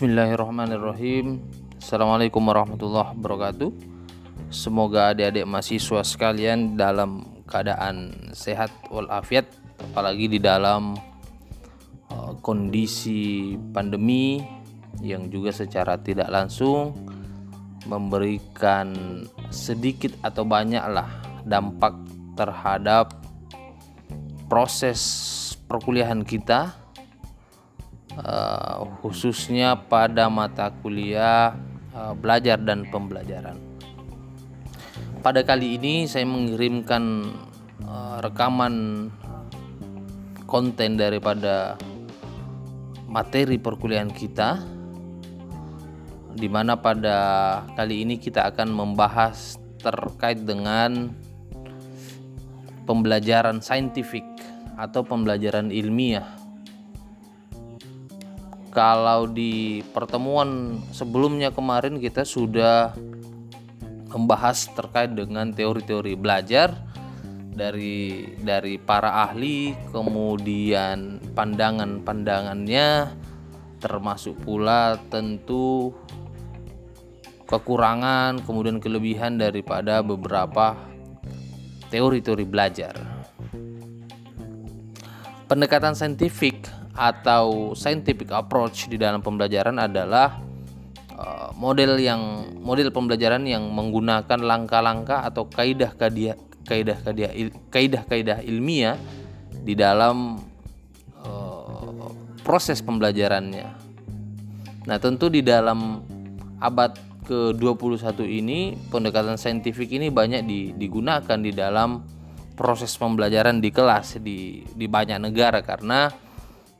Bismillahirrahmanirrahim. Assalamualaikum warahmatullahi wabarakatuh. Semoga adik-adik mahasiswa sekalian dalam keadaan sehat walafiat Apalagi di dalam uh, kondisi pandemi Yang juga secara tidak langsung Memberikan sedikit atau banyaklah dampak terhadap proses perkuliahan kita uh, khususnya pada mata kuliah uh, belajar dan pembelajaran. Pada kali ini saya mengirimkan uh, rekaman konten daripada materi perkuliahan kita di mana pada kali ini kita akan membahas terkait dengan pembelajaran saintifik atau pembelajaran ilmiah kalau di pertemuan sebelumnya kemarin kita sudah membahas terkait dengan teori-teori belajar dari dari para ahli, kemudian pandangan-pandangannya termasuk pula tentu kekurangan, kemudian kelebihan daripada beberapa teori-teori belajar. Pendekatan saintifik atau scientific approach di dalam pembelajaran adalah uh, model yang model pembelajaran yang menggunakan langkah-langkah atau kaidah-kaidah kaidah-kaidah kaidah-kaidah ilmiah di dalam uh, proses pembelajarannya. Nah, tentu di dalam abad ke-21 ini pendekatan saintifik ini banyak digunakan di dalam proses pembelajaran di kelas di di banyak negara karena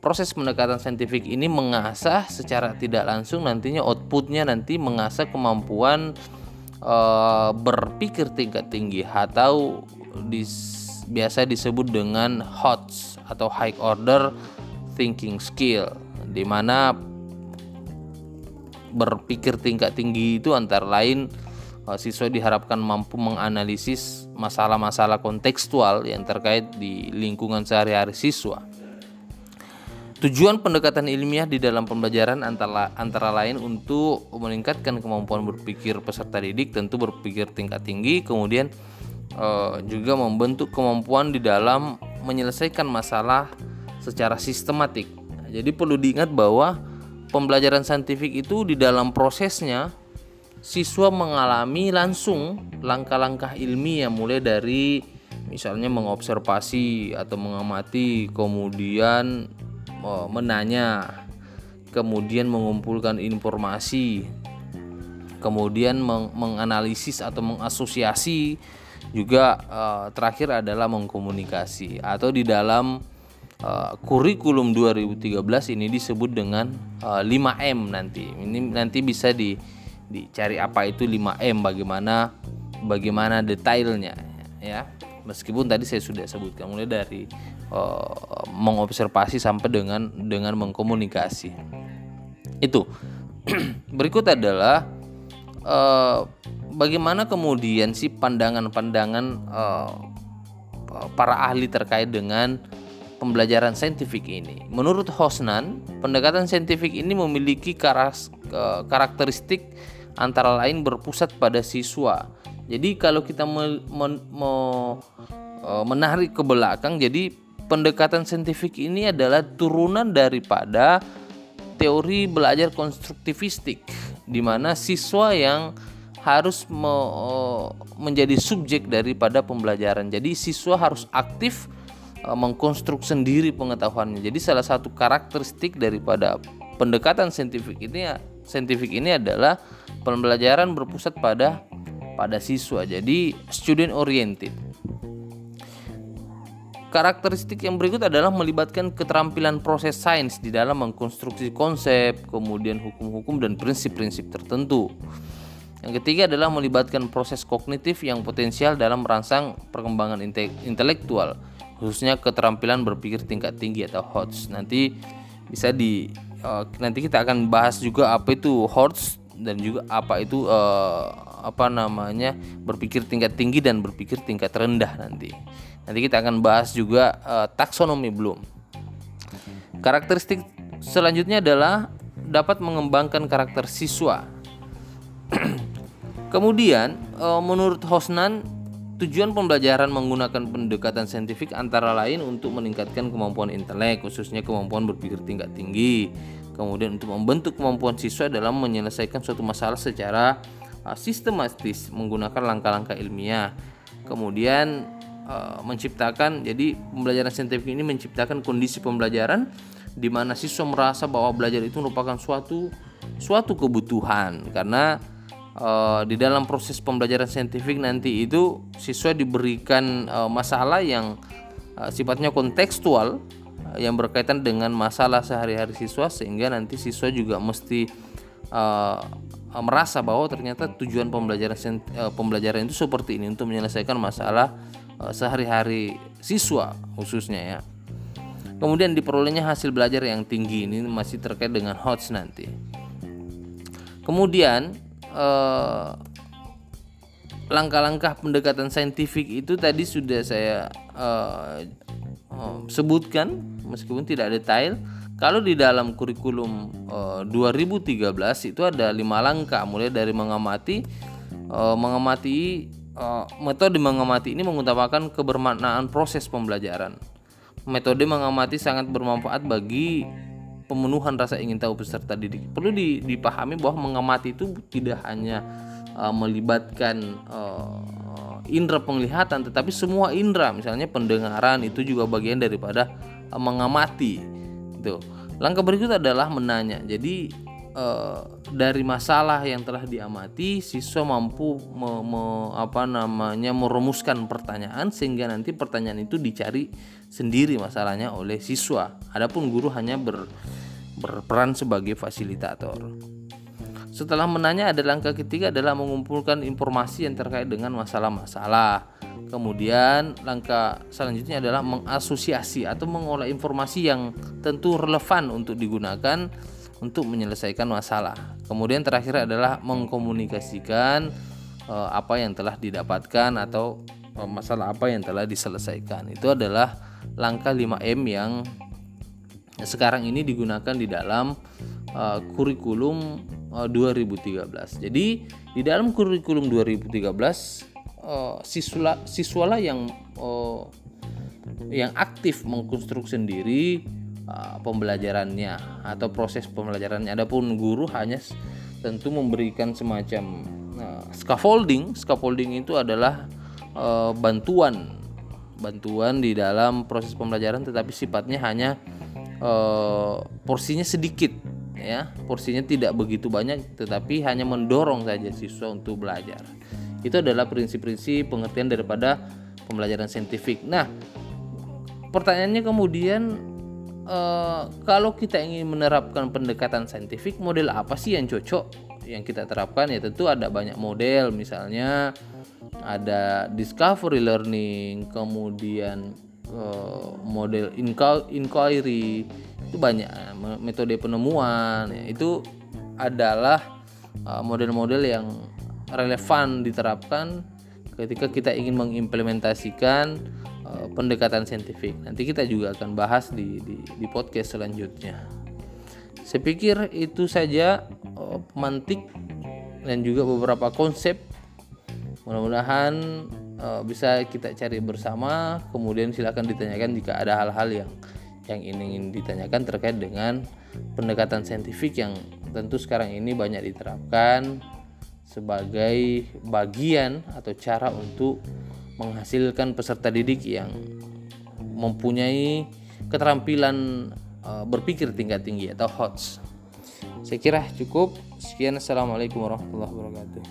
proses pendekatan saintifik ini mengasah secara tidak langsung nantinya outputnya nanti mengasah kemampuan e, berpikir tingkat tinggi atau dis, biasa disebut dengan HOTS atau High Order Thinking Skill di mana berpikir tingkat tinggi itu antara lain e, siswa diharapkan mampu menganalisis masalah-masalah kontekstual yang terkait di lingkungan sehari-hari siswa Tujuan pendekatan ilmiah di dalam pembelajaran antara, antara lain untuk meningkatkan kemampuan berpikir peserta didik, tentu berpikir tingkat tinggi, kemudian uh, juga membentuk kemampuan di dalam menyelesaikan masalah secara sistematik. Jadi perlu diingat bahwa pembelajaran saintifik itu di dalam prosesnya siswa mengalami langsung langkah-langkah ilmiah mulai dari misalnya mengobservasi atau mengamati kemudian menanya, kemudian mengumpulkan informasi, kemudian meng menganalisis atau mengasosiasi, juga uh, terakhir adalah mengkomunikasi atau di dalam uh, kurikulum 2013 ini disebut dengan uh, eh, 5M nanti. Ini nanti bisa di dicari apa itu 5M bagaimana bagaimana detailnya ya. Meskipun tadi saya sudah sebutkan mulai dari uh, mengobservasi sampai dengan dengan mengkomunikasi. Itu. Berikut adalah uh, bagaimana kemudian sih pandangan-pandangan uh, para ahli terkait dengan pembelajaran saintifik ini. Menurut Hosnan, pendekatan saintifik ini memiliki karakteristik antara lain berpusat pada siswa. Jadi kalau kita me, me, me, menarik ke belakang, jadi pendekatan saintifik ini adalah turunan daripada teori belajar konstruktivistik di mana siswa yang harus me menjadi subjek daripada pembelajaran. Jadi siswa harus aktif e, mengkonstruk sendiri pengetahuannya. Jadi salah satu karakteristik daripada pendekatan saintifik ini saintifik ini adalah pembelajaran berpusat pada pada siswa. Jadi student oriented. Karakteristik yang berikut adalah melibatkan keterampilan proses sains di dalam mengkonstruksi konsep, kemudian hukum-hukum dan prinsip-prinsip tertentu. Yang ketiga adalah melibatkan proses kognitif yang potensial dalam merangsang perkembangan intelektual, khususnya keterampilan berpikir tingkat tinggi atau HOTS. Nanti bisa di uh, nanti kita akan bahas juga apa itu HOTS dan juga apa itu uh, apa namanya berpikir tingkat tinggi dan berpikir tingkat rendah nanti. Nanti kita akan bahas juga uh, taksonomi belum. Karakteristik selanjutnya adalah dapat mengembangkan karakter siswa. Kemudian, eh, menurut Hosnan, tujuan pembelajaran menggunakan pendekatan saintifik antara lain untuk meningkatkan kemampuan intelek, khususnya kemampuan berpikir tingkat tinggi. Kemudian untuk membentuk kemampuan siswa dalam menyelesaikan suatu masalah secara eh, sistematis menggunakan langkah-langkah ilmiah. Kemudian eh, menciptakan jadi pembelajaran saintifik ini menciptakan kondisi pembelajaran di mana siswa merasa bahwa belajar itu merupakan suatu suatu kebutuhan. Karena uh, di dalam proses pembelajaran saintifik nanti itu siswa diberikan uh, masalah yang uh, sifatnya kontekstual uh, yang berkaitan dengan masalah sehari-hari siswa sehingga nanti siswa juga mesti uh, merasa bahwa ternyata tujuan pembelajaran pembelajaran itu seperti ini untuk menyelesaikan masalah sehari-hari siswa khususnya ya. Kemudian diperolehnya hasil belajar yang tinggi ini masih terkait dengan HOTS nanti. Kemudian Eh, langkah-langkah pendekatan saintifik itu tadi sudah saya uh, uh, sebutkan meskipun tidak detail kalau di dalam kurikulum uh, 2013 itu ada lima langkah mulai dari mengamati uh, mengamati uh, metode mengamati ini mengutamakan kebermaknaan proses pembelajaran metode mengamati sangat bermanfaat bagi pemenuhan rasa ingin tahu peserta didik. Perlu dipahami bahwa mengamati itu tidak hanya uh, melibatkan uh, indera penglihatan, tetapi semua indera, misalnya pendengaran itu juga bagian daripada mengamati. Itu. Langkah berikut adalah menanya. Jadi uh, dari masalah yang telah diamati, siswa mampu me, me, apa namanya merumuskan pertanyaan sehingga nanti pertanyaan itu dicari sendiri masalahnya oleh siswa. Adapun guru hanya ber, berperan sebagai fasilitator. Setelah menanya ada langkah ketiga adalah mengumpulkan informasi yang terkait dengan masalah-masalah. Kemudian langkah selanjutnya adalah mengasosiasi atau mengolah informasi yang tentu relevan untuk digunakan untuk menyelesaikan masalah. Kemudian terakhir adalah mengkomunikasikan eh, apa yang telah didapatkan atau eh, masalah apa yang telah diselesaikan. Itu adalah langkah 5M yang sekarang ini digunakan di dalam uh, kurikulum uh, 2013. Jadi di dalam kurikulum 2013 uh, siswa siswalah yang uh, yang aktif mengkonstruksi sendiri uh, pembelajarannya atau proses pembelajarannya. Adapun guru hanya tentu memberikan semacam uh, scaffolding. Scaffolding itu adalah uh, bantuan bantuan di dalam proses pembelajaran tetapi sifatnya hanya uh, porsinya sedikit ya porsinya tidak begitu banyak tetapi hanya mendorong saja siswa untuk belajar itu adalah prinsip-prinsip pengertian daripada pembelajaran saintifik nah pertanyaannya kemudian uh, kalau kita ingin menerapkan pendekatan saintifik model apa sih yang cocok yang kita terapkan? Ya tentu ada banyak model. Misalnya ada discovery learning kemudian Eh, model inquiry. Itu banyak metode penemuan. Ya, itu adalah eh, model-model yang relevan diterapkan ketika kita ingin mengimplementasikan pendekatan saintifik. Nanti kita juga akan bahas di, di, di podcast selanjutnya. Saya pikir itu saja uh, pemantik dan juga beberapa konsep. Mudah-mudahan uh, bisa kita cari bersama kemudian silahkan ditanyakan jika ada hal-hal yang yang ingin ditanyakan terkait dengan pendekatan saintifik yang tentu sekarang ini banyak diterapkan sebagai bagian atau cara untuk menghasilkan peserta didik yang mempunyai keterampilan uh, berpikir tingkat tinggi atau HOTS. Saya kira cukup. Sekian, assalamualaikum warahmatullahi wabarakatuh.